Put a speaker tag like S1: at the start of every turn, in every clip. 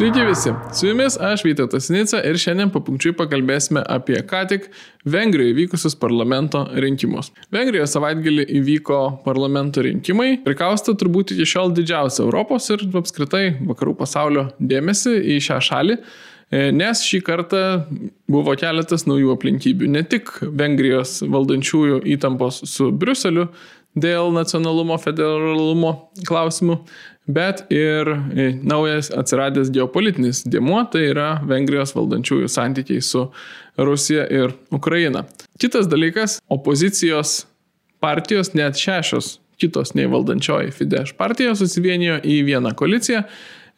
S1: Sveiki visi, su jumis aš Vytautas Nica ir šiandien papunkčiui pakalbėsime apie ką tik Vengrijoje vykusius parlamento rinkimus. Vengrijoje savaitgalį įvyko parlamento rinkimai, prikausta turbūt iki šiol didžiausia Europos ir apskritai vakarų pasaulio dėmesį į šią šalį. E, nes šį kartą buvo keletas naujų aplinkybių. Ne tik Vengrijos valdančiųjų įtampos su Briuseliu dėl nacionalumo, federalumo klausimų, bet ir e, naujas atsiradęs geopolitinis dėmuo, tai yra Vengrijos valdančiųjų santykiai su Rusija ir Ukraina. Kitas dalykas - opozicijos partijos, net šešios kitos nei valdančioji Fidesz partija susivienijo į vieną koaliciją,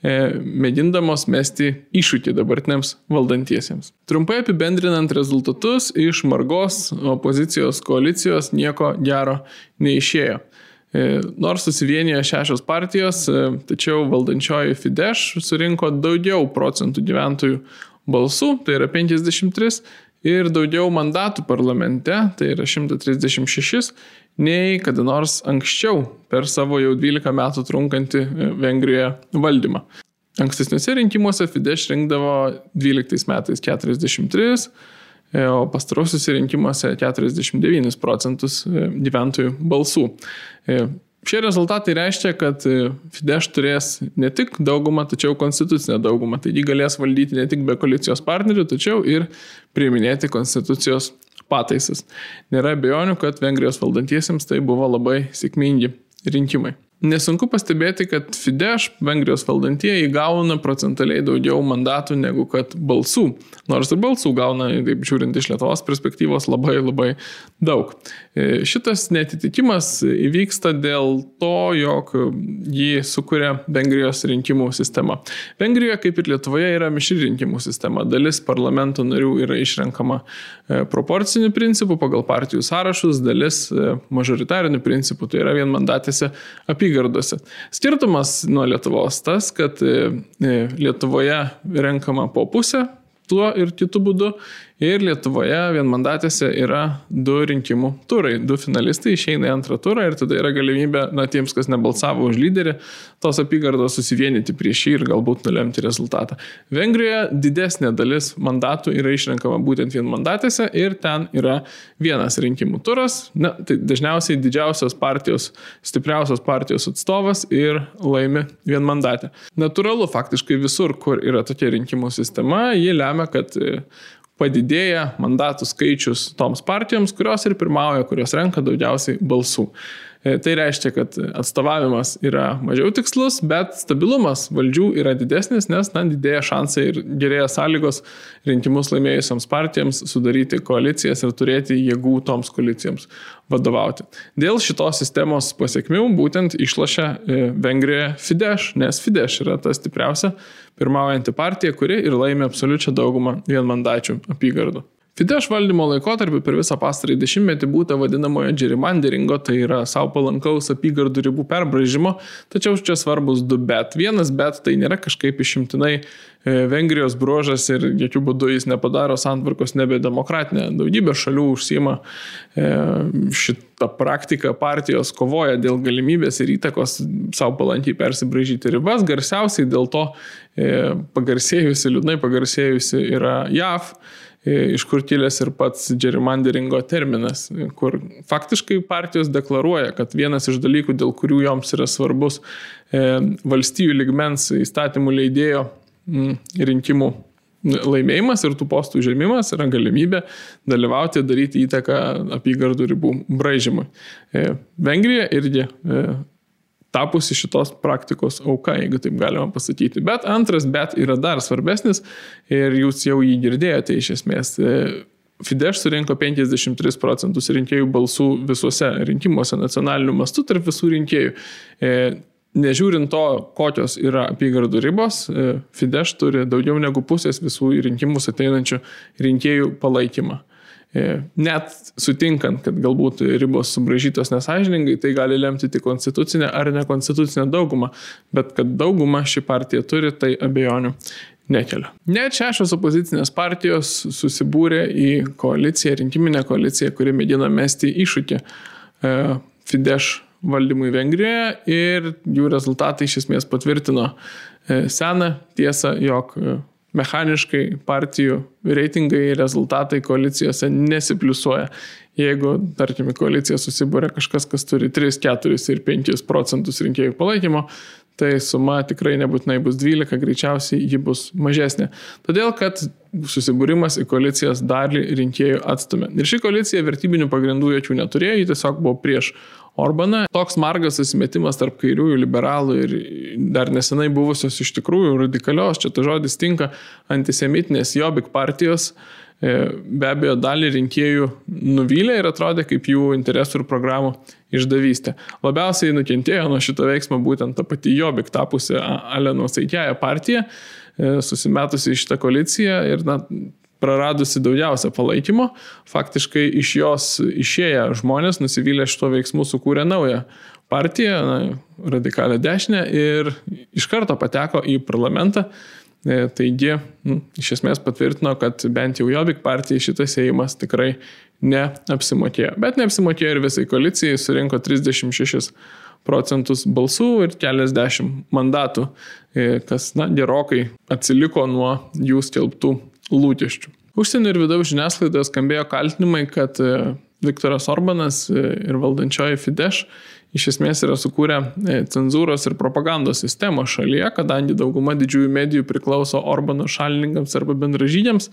S1: e, mėgindamos mesti iššūkį dabartiniams valdantiesiems. Trumpai apibendrinant rezultatus, iš margos opozicijos koalicijos nieko gero neišėjo. E, nors susivienijo šešios partijos, e, tačiau valdančioji Fidesz surinko daugiau procentų gyventojų balsų, tai yra 53, ir daugiau mandatų parlamente, tai yra 136, nei kada nors anksčiau per savo jau 12 metų trunkantį e, Vengrijoje valdymą. Ankstesniuose rinkimuose Fidesz rinkdavo 12 metais 43, E, o pastarosiuose rinkimuose 49 procentus e, gyventojų balsų. E, šie rezultatai reiškia, kad Fidesz turės ne tik daugumą, tačiau konstitucinę daugumą. Taigi galės valdyti ne tik be koalicijos partnerių, tačiau ir priiminėti konstitucijos pataisas. Nėra bejonių, kad Vengrijos valdantiesiems tai buvo labai sėkmingi rinkimai. Nesunku pastebėti, kad Fidesz, Vengrijos valdantieji, gauna procentaliai daugiau mandatų negu kad balsų. Nors ir balsų gauna, taip žiūrint iš Lietuvos perspektyvos, labai labai daug. E, šitas netitikimas įvyksta dėl to, jog jį sukuria Vengrijos rinkimų sistema. Vengrijoje, kaip ir Lietuvoje, yra mišri rinkimų sistema. Dalis parlamento narių yra išrenkama e, proporciniu principu pagal partijų sąrašus, dalis e, mažoritariniu principu, tai yra vienmandatėse apygardose apygardose. Skirtumas nuo Lietuvos tas, kad e, e, Lietuvoje renkama po pusę tuo ir kitu būdu Ir Lietuvoje vienmandatėse yra du rinkimų turai. Du finalistai išeina į antrą turą ir tada yra galimybė, na, tiems, kas nebalsavo už lyderį, tos apygardos susivienyti prieš jį ir galbūt nulemti rezultatą. Vengrijoje didesnė dalis mandatų yra išrenkama būtent vienmandatėse ir ten yra vienas rinkimų turas. Na, tai dažniausiai didžiausios partijos, stipriausios partijos atstovas ir laimi vienmandatę. Natūralu, faktiškai visur, kur yra tokia rinkimų sistema, ji lemia, kad padidėja mandatų skaičius toms partijoms, kurios ir pirmauja, kurios renka daugiausiai balsų. E, tai reiškia, kad atstovavimas yra mažiau tikslus, bet stabilumas valdžių yra didesnis, nes na, didėja šansai ir gerėja sąlygos rinkimus laimėjusiams partijoms sudaryti koalicijas ir turėti jėgų toms koalicijoms vadovauti. Dėl šitos sistemos pasiekmių būtent išlošia e, Vengrija Fidesz, nes Fidesz yra ta stipriausia pirmaujanti partija, kuri ir laimė absoliučią daugumą vienmandačių apygardų. Fidesz valdymo laikotarpiu per visą pastarąjį dešimtmetį būta vadinamojo gerrymanderingo, tai yra savo palankaus apygardų ribų perbražymo, tačiau čia svarbus du bet. Vienas bet tai nėra kažkaip išimtinai e, Vengrijos bruožas ir jokių būdų jis nepadaro santvarkos nebedemokratinė. Daugybė šalių užsima e, šitą praktiką, partijos kovoja dėl galimybės ir įtakos savo palankiai persibražyti ribas. Garsiausiai dėl to e, pagarsėjusi, liūdnai pagarsėjusi yra JAV iš kur kilęs ir pats gerrymanderingo terminas, kur faktiškai partijos deklaruoja, kad vienas iš dalykų, dėl kurių joms yra svarbus e, valstybių ligmens įstatymų leidėjo rinkimų laimėjimas ir tų postų užėmimas yra galimybė dalyvauti, daryti įtaką apygardų ribų braižymui. E, Vengrija irgi tapusi šitos praktikos auka, jeigu taip galima pasakyti. Bet antras bet yra dar svarbesnis ir jūs jau jį girdėjote iš esmės. Fidesz surinko 53 procentus rinkėjų balsų visuose rinkimuose nacionaliniu mastu tarp visų rinkėjų. E, nežiūrint to, kokios yra apygardų ribos, e, Fidesz turi daugiau negu pusės visų rinkimus ateinančių rinkėjų palaikymą. E, net sutinkant, kad galbūt ribos subražytos nesažiningai, tai gali lemti tik konstitucinę ar nekonstitucinę daugumą, bet kad daugumą ši partija turi, tai abejonių nekelia. Net šešios opozicinės partijos susibūrė į koaliciją, rinkiminę koaliciją, kuri mėgina mesti iššūkį e, Fidesz valdymui Vengrijoje ir jų rezultatai iš esmės patvirtino e, seną tiesą, jog mechaniškai partijų reitingai ir rezultatai koalicijose nesipliusuoja. Jeigu, tarkim, į koaliciją susibūrė kažkas, kas turi 3, 4 ir 5 procentus rinkėjų palaikymo, tai suma tikrai nebūtinai bus 12, greičiausiai ji bus mažesnė. Todėl, kad susibūrimas į koalicijas dalį rinkėjų atstumė. Ir ši koalicija vertybinių pagrindų jokių neturėjo, ji tiesiog buvo prieš Orbaną. Toks margas susimetimas tarp kairiųjų liberalų ir dar nesenai buvusios iš tikrųjų radikalios, čia ta žodis tinka, antisemitinės Jobik partijos e, be abejo dalį rinkėjų nuvylė ir atrodė kaip jų interesų ir programų išdavystė. Labiausiai nukentėjo nuo šito veiksmo būtent ta pati Jobik tapusi Aleno Saitėja partija, e, susimetusi šitą koaliciją ir na, praradusi daugiausia palaikymo, faktiškai iš jos išėję žmonės nusivylę šito veiksmu sukūrė naują partiją, na, radikalę dešinę ir iš karto pateko į parlamentą. E, taigi, nu, iš esmės patvirtino, kad bent jau Jobik partijai šitas įėjimas tikrai neapsimokėjo. Bet neapsimokėjo ir visai koalicijai, surinko 36 procentus balsų ir keliasdešimt mandatų, e, kas na, gerokai atsiliko nuo jų skelbtų lūkesčių. Užsienio ir vidaus žiniasklaidoje skambėjo kaltinimai, kad e, Viktoras Orbanas e, ir valdančioji Fidesz iš esmės yra sukūrę cenzūros ir propagandos sistemą šalyje, kadangi dauguma didžiųjų medijų priklauso Orbano šalininkams arba bendražydžiams,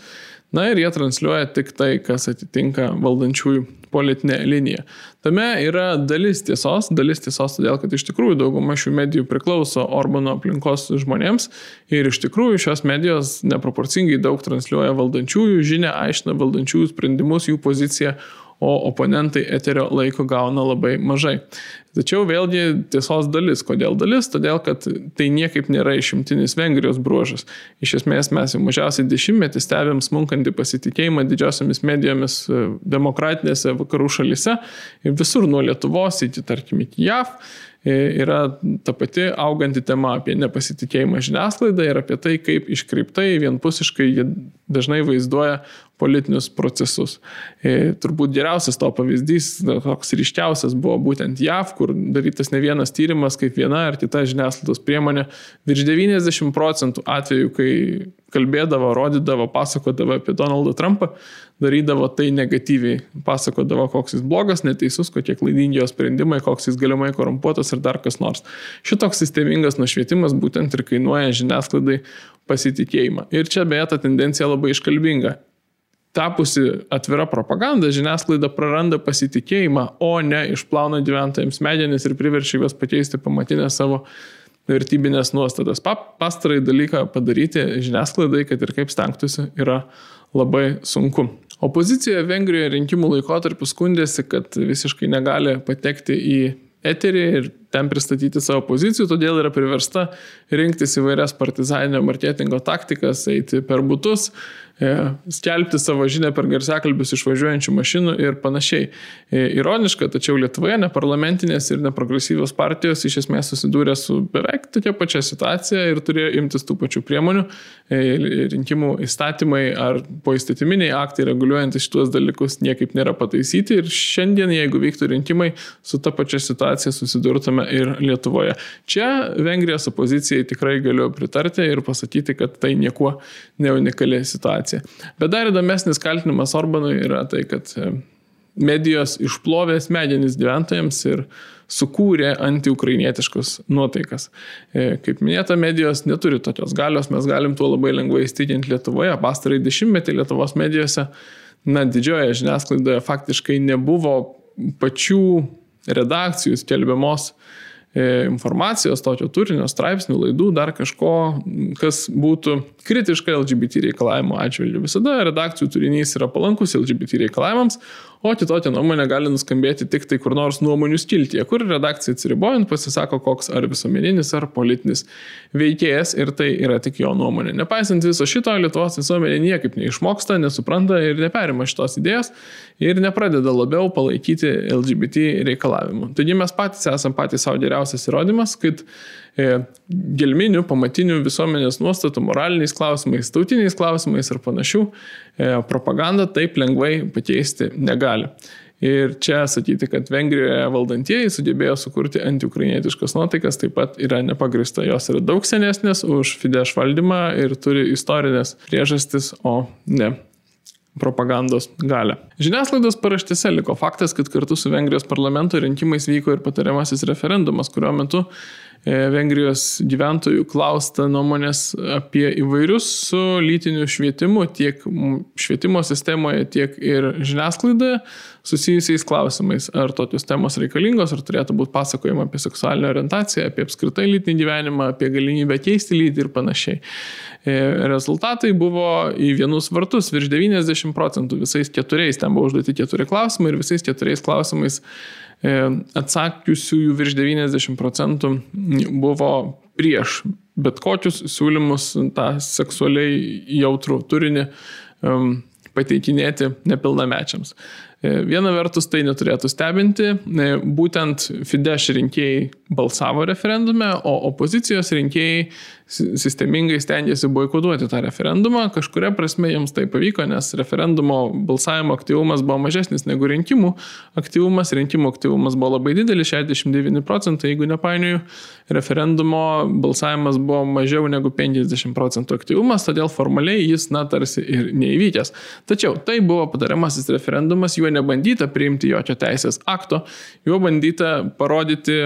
S1: Na ir jie transliuoja tik tai, kas atitinka valdančiųjų politinę liniją. Tame yra dalis tiesos, dalis tiesos todėl, kad iš tikrųjų dauguma šių medijų priklauso Orbano aplinkos žmonėms ir iš tikrųjų šios medijos neproporcingai daug transliuoja valdančiųjų žinę, aiškina valdančiųjų sprendimus, jų poziciją, o oponentai eterio laiko gauna labai mažai. Tačiau vėlgi tiesos dalis. Kodėl dalis? Todėl, kad tai niekaip nėra išimtinis Vengrijos bruožas. Iš esmės mes jau mažiausiai dešimtmetį stebėm smunkantį pasitikėjimą didžiosiamis medijomis e, demokratinėse vakarų šalise ir visur nuo Lietuvos iki, tarkim, iki JAV e, yra ta pati auganti tema apie nepasitikėjimą žiniasklaidą ir apie tai, kaip iškreiptai, vienpusiškai jie dažnai vaizduoja politinius procesus. E, turbūt geriausias to pavyzdys, toks ryškiausias buvo būtent JAV, kur darytas ne vienas tyrimas, kaip viena ar kita žiniasklaidos priemonė virš 90 procentų atvejų, kai kalbėdavo, rodydavo, pasakodavo apie Donaldą Trumpą, darydavo tai negatyviai, pasakodavo, koks jis blogas, neteisus, kokie klaidingi jo sprendimai, koks jis galimai korumpuotas ir dar kas nors. Šitoks sistemingas nušvietimas būtent ir kainuoja žiniasklaidai pasitikėjimą. Ir čia beje ta tendencija labai iškalbinga tapusi atvira propaganda, žiniasklaida praranda pasitikėjimą, o ne išplauna gyventojams smegenis ir priverčia juos pakeisti pamatinę savo vertybinės nuostatas. Pastarai dalyką padaryti žiniasklaidai, kad ir kaip stengtųsi, yra labai sunku. Opozicija Vengrijoje rinkimų laikotarpiu skundėsi, kad visiškai negali patekti į eterį ir ten pristatyti savo pozicijų, todėl yra priversta rinktis įvairias partizaninio marketingo taktikas, eiti per būtus, skelbti savo žinę per garsiakalbius išvažiuojančių mašinų ir panašiai. E, ironiška, tačiau Lietuvoje neparlamentinės ir neprogresyvios partijos iš esmės susidūrė su beveik tokia pačia situacija ir turėjo imtis tų pačių priemonių. E, rinkimų įstatymai ar poįstatyminiai aktai reguliuojantis šituos dalykus niekaip nėra pataisyti ir šiandien, jeigu vyktų rinkimai, su ta pačia situacija susidurtume ir Lietuvoje. Čia Vengrijos opozicijai tikrai galiu pritarti ir pasakyti, kad tai niekuo neunikali situacija situacija. Bet dar įdomesnis kaltinimas Orbanui yra tai, kad e, medijos išplovė smegenis gyventojams ir sukūrė antiukrainietiškas nuotaikas. E, kaip minėta, medijos neturi tokios galios, mes galim tuo labai lengvai įstikinti Lietuvoje. Pastarai dešimtmetį Lietuvos medijose, na, didžioje žiniasklaidoje faktiškai nebuvo pačių redakcijų skelbiamos E, informacijos, tokio turinio, straipsnių, laidų, dar kažko, kas būtų kritiška LGBT reikalavimo atžvilgiu. Visada redakcijų turinys yra palankus LGBT reikalavimams, o kitokia nuomonė gali nuskambėti tik tai kur nors nuomonių skiltyje, kur redakcija atsiribojant pasisako koks ar visuomeninis, ar politinis veikėjas ir tai yra tik jo nuomonė. Nepaisant viso šito, Lietuvos visuomenė niekaip neišmoksta, nesupranta ir neperima šitos idėjos ir nepradeda labiau palaikyti LGBT reikalavimų. Taigi mes patys esame patys savo geriausias įrodymas, kad gelminių, pamatinių visuomenės nuostatų, moraliniais klausimais, tautiniais klausimais ir panašių, e, propaganda taip lengvai pakeisti negali. Ir čia sakyti, kad Vengrijoje valdantieji sugebėjo sukurti antiukrainietiškas nuotaikas, taip pat yra nepagrista. Jos yra daug senesnės už Fidesz valdymą ir turi istorinės priežastis, o ne propagandos galę. Žiniasklaidos paraštėse liko faktas, kad kartu su Vengrijos parlamento rinkimais vyko ir patariamasis referendumas, kurio metu E, Vengrijos gyventojų klausta nuomonės apie įvairius su lytiniu švietimu, tiek švietimo sistemoje, tiek ir žiniasklaidoje susijusiais klausimais. Ar tokios temos reikalingos, ar turėtų būti pasakojama apie seksualinę orientaciją, apie apskritai lytinį gyvenimą, apie galimybę keisti lytį ir panašiai. E, rezultatai buvo į vienus vartus virš 90 procentų, visais keturiais, ten buvo užduoti keturi klausimai ir visais keturiais klausimais E, atsakiusiųjų virš 90 procentų buvo prieš bet kokius siūlymus tą seksualiai jautrų turinį pateikinėti nepilnamečiams. E, viena vertus tai neturėtų stebinti, e, būtent Fidesz rinkėjai balsavo referendume, o opozicijos rinkėjai sistemingai stengiasi boikotuoti tą referendumą. Kažkuria prasme jiems tai pavyko, nes referendumo balsavimo aktyvumas buvo mažesnis negu rinkimų aktyvumas. Rinkimų aktyvumas buvo labai didelis, 69 procentai, jeigu nepainioju. Referendumo balsavimas buvo mažiau negu 50 procentų aktyvumas, todėl formaliai jis, na, tarsi ir neįvykęs. Tačiau tai buvo patariamasis referendumas, juo nebandyta priimti jokio teisės akto, juo bandyta parodyti,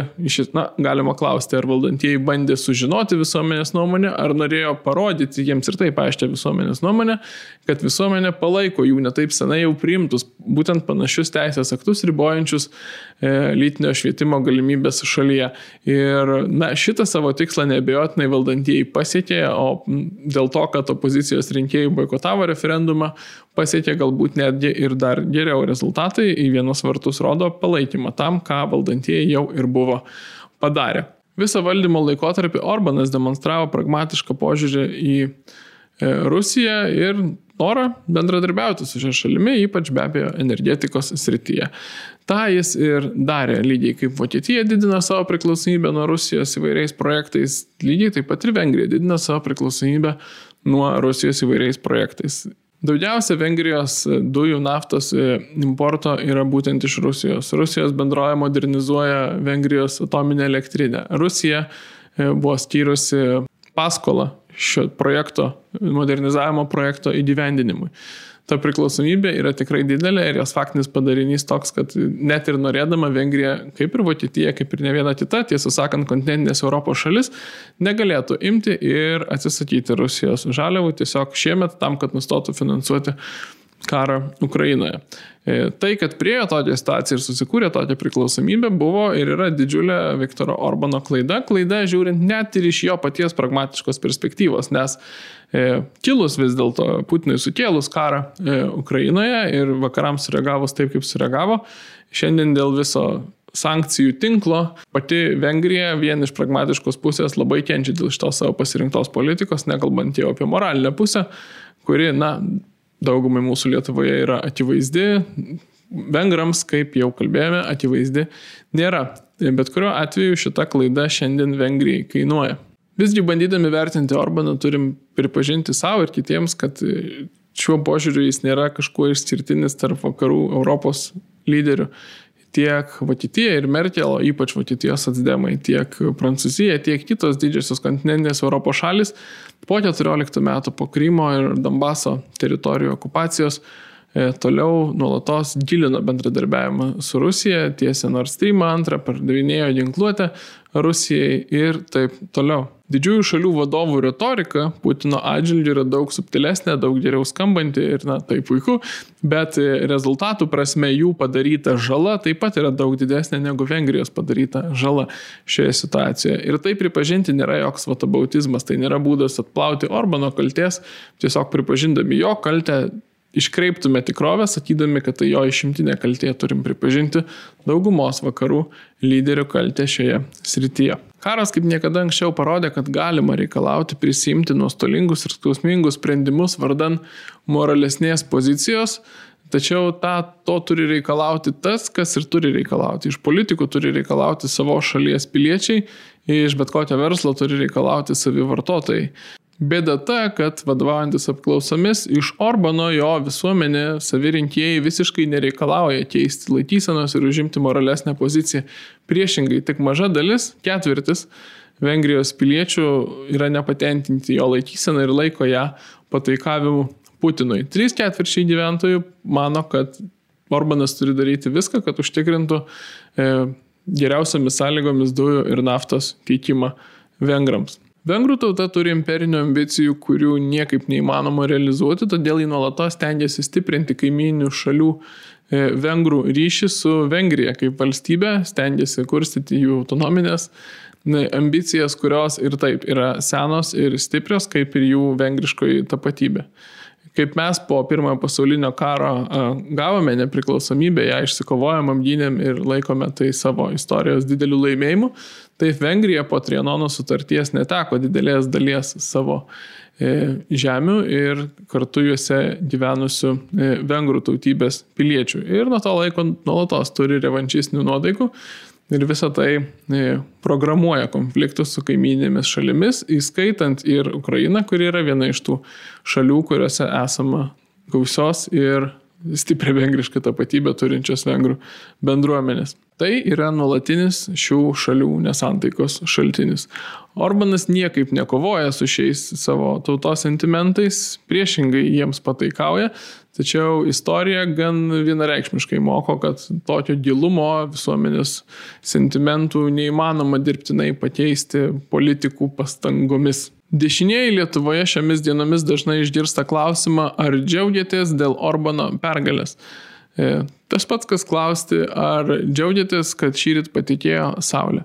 S1: na, galima klausti, ar valdantieji bandė sužinoti visuomenės nuomonę, ar norėjo parodyti jiems ir taip aiškia visuomenės nuomonę, kad visuomenė palaiko jų netaip senai jau priimtus būtent panašius teisės aktus ribojančius e, lytinio švietimo galimybės šalyje. Ir na, šitą savo tikslą nebejotinai valdantieji pasiekė, o dėl to, kad opozicijos rinkėjai boikotavo referendumą, pasiekė galbūt netgi ir dar geriau rezultatai, į vienus vartus rodo palaikymą tam, ką valdantieji jau ir buvo padarę. Visą valdymo laikotarpį Orbanas demonstravo pragmatišką požiūrį į e, Rusiją ir norą bendradarbiauti su šia šalimi, ypač be abejo energetikos srityje. Ta jis ir darė, lygiai kaip Vokietija didina savo priklausomybę nuo Rusijos įvairiais projektais, lygiai taip pat ir Vengrija didina savo priklausomybę nuo Rusijos įvairiais projektais. Daugiausia Vengrijos dujų naftos importo yra būtent iš Rusijos. Rusijos bendroje modernizuoja Vengrijos atominę elektrinę. Rusija e, buvo skyrusi paskolą šio projekto, modernizavimo projekto įgyvendinimui ta priklausomybė yra tikrai didelė ir jos faktinis padarinys toks, kad net ir norėdama Vengrija, kaip ir Vokietija, kaip ir ne viena kita, tiesą sakant, kontinentinės Europos šalis, negalėtų imti ir atsisakyti Rusijos žaliavų tiesiog šiemet tam, kad nustotų finansuoti karą Ukrainoje. E, tai, kad priejo tokią situaciją ir susikūrė tokią priklausomybę, buvo ir yra didžiulė Viktoro Orbano klaida. Klaida žiūrint net ir iš jo paties pragmatiškos perspektyvos, nes e, kilus vis dėlto Putinui sukėlus karą e, Ukrainoje ir vakarams sureagavus taip, kaip sureagavo, šiandien dėl viso sankcijų tinklo, pati Vengrija vien iš pragmatiškos pusės labai kenčia dėl šitos savo pasirinktos politikos, nekalbant jau apie moralinę pusę, kuri, na, daugumai mūsų Lietuvoje yra akivaizdi, vengrams, kaip jau kalbėjome, akivaizdi nėra. Bet kuriuo atveju šita klaida šiandien Vengrijai kainuoja. Visgi bandydami vertinti Orbaną turim pripažinti savo ir kitiems, kad šiuo požiūriu jis nėra kažkuo išskirtinis tarp vakarų Europos lyderių tiek Vokietija ir Merkel, ypač Vokietijos atsdemai, tiek Prancūzija, tiek kitos didžiosios kontinentinės Europos šalis po 14 metų po Krymo ir Donbaso teritorijų okupacijos toliau nuolatos gilino bendradarbiavimą su Rusija, tiesė Nord Stream 2, pardavinėjo ginkluotę Rusijai ir taip toliau. Didžiųjų šalių vadovų retorika Putino atžvilgiu yra daug subtilesnė, daug geriau skambanti ir, na, tai puiku, bet rezultatų prasme jų padaryta žala taip pat yra daug didesnė negu Vengrijos padaryta žala šioje situacijoje. Ir tai pripažinti nėra joks vatabautizmas, tai nėra būdas atplauti Orbano kalties, tiesiog pripažindami jo kaltę iškreiptume tikrovę, sakydami, kad tai jo išimtinė kaltė, turim pripažinti daugumos vakarų lyderių kaltę šioje srityje. Karas kaip niekada anksčiau parodė, kad galima reikalauti prisimti nuostolingus ir skausmingus sprendimus vardan moralesnės pozicijos, Tačiau tą, to turi reikalauti tas, kas ir turi reikalauti. Iš politikų turi reikalauti savo šalies piliečiai, iš bet kokio verslo turi reikalauti savi vartotojai. Bėda ta, kad vadovaujantis apklausomis iš Orbano jo visuomenė savirinkėjai visiškai nereikalauja keisti laikysenos ir užimti moralesnę poziciją. Priešingai, tik maža dalis, ketvirtis Vengrijos piliečių yra nepatenkinti jo laikyseną ir laiko ją pataikavimu Putinui. Trys ketvirčiai gyventojų mano, kad Orbanas turi daryti viską, kad užtikrintų e, geriausiamis sąlygomis dujų ir naftos teikimą vengrams. Vengrų tauta turi imperinių ambicijų, kurių niekaip neįmanoma realizuoti, todėl jį nuolatos tengiasi stiprinti kaiminių šalių e, vengrų ryšį su Vengrija kaip valstybė, stengiasi kurstyti jų autonominės ambicijas, kurios ir taip yra senos ir stiprios, kaip ir jų vengriškoji tapatybė kaip mes po pirmojo pasaulinio karo gavome nepriklausomybę, ją išsikovojom, apgynėm ir laikome tai savo istorijos dideliu laimėjimu, taip Vengrija po Trianono sutarties neteko didelės dalies savo e, žemių ir kartu juose gyvenusių e, vengrų tautybės piliečių. Ir nuo to laiko nuolatos turi revanšistinių nuodaikų, Ir visą tai e, programuoja konfliktus su kaiminėmis šalimis, įskaitant ir Ukrainą, kuri yra viena iš tų šalių, kuriuose esama gausios ir stiprią vengrišką tapatybę turinčios vengrų bendruomenės. Tai yra nuolatinis šių šalių nesantaikos šaltinis. Orbanas niekaip nekovoja su šiais savo tautos sentimentais, priešingai jiems pataikauja, tačiau istorija gan vienareikšmiškai moko, kad tokio gilumo visuomenės sentimentų neįmanoma dirbtinai pakeisti politikų pastangomis. Dešinieji Lietuvoje šiomis dienomis dažnai išgirsta klausimą, ar džiaugiatės dėl Orbano pergalės. E, tas pats, kas klausti, ar džiaugiatės, kad šyrit patikėjo Saulė.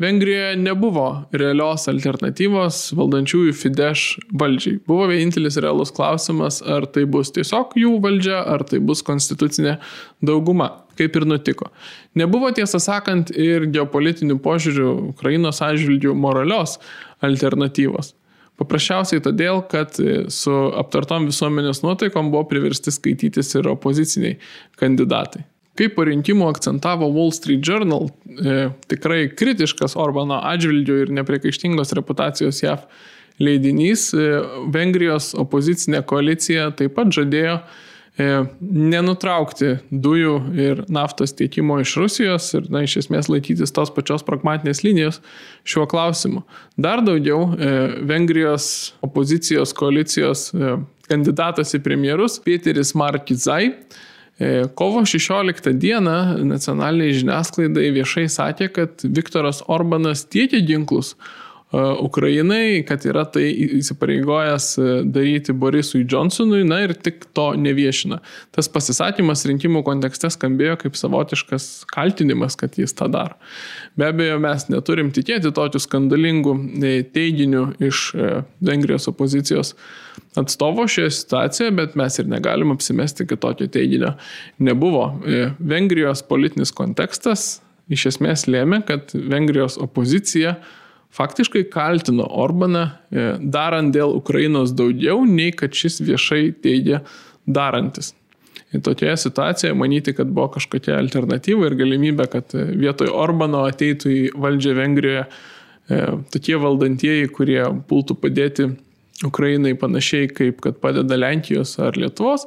S1: Vengrijoje nebuvo realios alternatyvos valdančiųjų Fidesz valdžiai. Buvo vienintelis realus klausimas, ar tai bus tiesiog jų valdžia, ar tai bus konstitucinė dauguma, kaip ir nutiko. Nebuvo tiesą sakant ir geopolitinių požiūrių Ukrainos atžvilgių moralios alternatyvos. Paprasčiausiai todėl, kad e, su aptartom visuomenės nuotaikom buvo priversti skaitytis ir opoziciniai kandidatai. Kaip po rinkimų akcentavo Wall Street Journal, e, tikrai kritiškas Orbano atžvilgių ir nepriekaištingos reputacijos JAV leidinys, e, Vengrijos opozicinė koalicija taip pat žadėjo nenutraukti dujų ir naftos tiekimo iš Rusijos ir, na, iš esmės laikytis tos pačios pragmatinės linijos šiuo klausimu. Dar daugiau, e, Vengrijos opozicijos koalicijos e, kandidatas į premjerus Pieteris Markizai Kovo 16 dieną nacionaliniai žiniasklaidai viešai sakė, kad Viktoras Orbanas tiekia ginklus Ukrainai, kad yra tai įsipareigojęs e, daryti Borisui Johnsonui, na ir tik to neviešina. Tas pasisakymas rinkimų kontekste skambėjo kaip savotiškas kaltinimas, kad jis tą daro. Be abejo, mes neturim tikėti tokių skandalingų e, teiginių iš e, Vengrijos opozicijos atstovo šioje situacijoje, bet mes ir negalim apsimesti, kad tokio teiginio nebuvo. Vengrijos politinis kontekstas iš esmės lėmė, kad Vengrijos opozicija faktiškai kaltino Orbaną e, darant dėl Ukrainos daugiau, nei kad šis viešai teigia darantis. Ir tokioje situacijoje manyti, kad buvo kažkokia alternatyva ir galimybė, kad e, vietoj Orbano ateitų į valdžią Vengrijoje e, tokie valdantieji, kurie pultų padėti Ukrainai panašiai kaip kad padeda Lenkijos ar Lietuvos,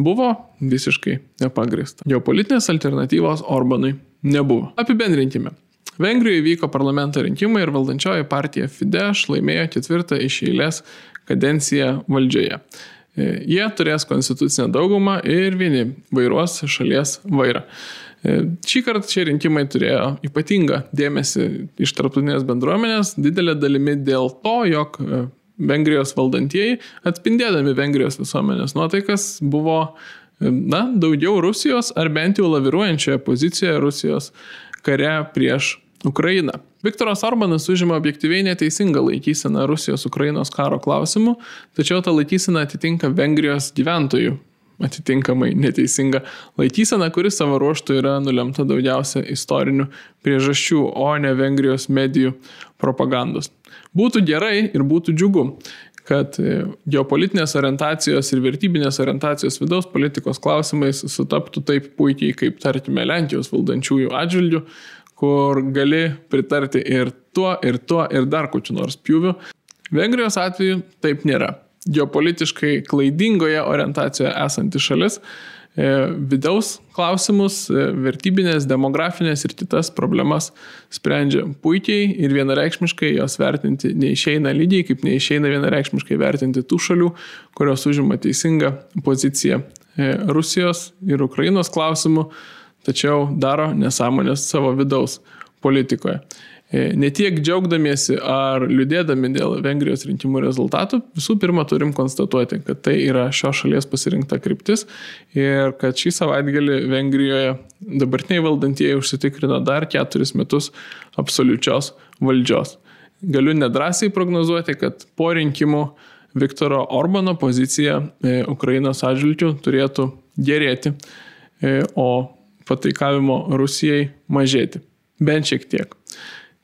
S1: buvo visiškai nepagrįsta. Geopolitinės alternatyvos Orbanui nebuvo. Apibendrinkime. Vengrijoje vyko parlamento rinkimai ir valdančioji partija Fidesz laimėjo ketvirtą iš eilės kadenciją valdžioje. E, jie turės konstitucinę daugumą ir vieni vairuos šalies vairą. E, šį kartą šie rinkimai turėjo ypatingą dėmesį iš tarptautinės bendruomenės, didelė dalimi dėl to, jog e, Vengrijos valdantieji, atspindėdami Vengrijos visuomenės nuotaikas, buvo na, daugiau Rusijos ar bent jau laviruojančioje pozicijoje Rusijos kare prieš Ukraina. Viktoras Orbanas užima objektyviai neteisingą laikyseną Rusijos-Ukrainos karo klausimu, tačiau ta laikysena atitinka Vengrijos gyventojų atitinkamai neteisinga laikysena, kuri savo ruoštų yra nulemta daugiausia istorinių priežasčių, o ne Vengrijos medijų propagandos. Būtų gerai ir būtų džiugu, kad e, geopolitinės orientacijos ir vertybinės orientacijos vidaus politikos klausimais sutaptų taip puikiai, kaip tarkime Lenkijos valdančiųjų atžvilgių, kur gali pritarti ir tuo, ir tuo, ir dar kočiu nors pjūviu. Vengrijos atveju taip nėra. Geopolitiškai klaidingoje orientacijoje esanti šalis E, vidaus klausimus, e, vertybinės, demografinės ir kitas problemas sprendžia puikiai ir vienareikšmiškai jos vertinti neišeina lygiai, kaip neišeina vienareikšmiškai vertinti tų šalių, kurios užima teisingą poziciją e, Rusijos ir Ukrainos klausimų, tačiau daro nesąmonės savo vidaus politikoje. E, ne tiek džiaugdamiesi ar liūdėdami dėl Vengrijos rinkimų rezultatų, visų pirma turim konstatuoti, kad tai yra šios šalies pasirinkta kryptis ir kad šį savaitgalį Vengrijoje dabartiniai valdantieji užsitikrino dar keturis metus absoliučios valdžios. Galiu nedrasiai prognozuoti, kad po rinkimų Viktoro Orbano pozicija e, Ukrainos atžvilgių turėtų gerėti, e, o pataikavimo Rusijai mažėti. Bent šiek tiek.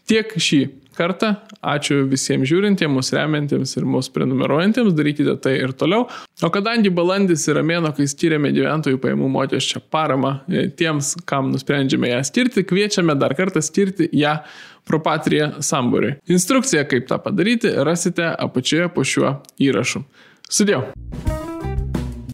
S1: Tiek šį kartą. Ačiū visiems žiūrintiems, mūsų remiantiems ir mūsų prenumeruojantiems. Darykite tai ir toliau. O kadangi balandis yra mėno, kai skiriame gyventojų pajamų mokesčio paramą e, tiems, kam nusprendžiame ją skirti, kviečiame dar kartą skirti ją Propatria sambūriui. Instrukciją, kaip tą padaryti, rasite apačioje po šiuo įrašu. Sudėjau.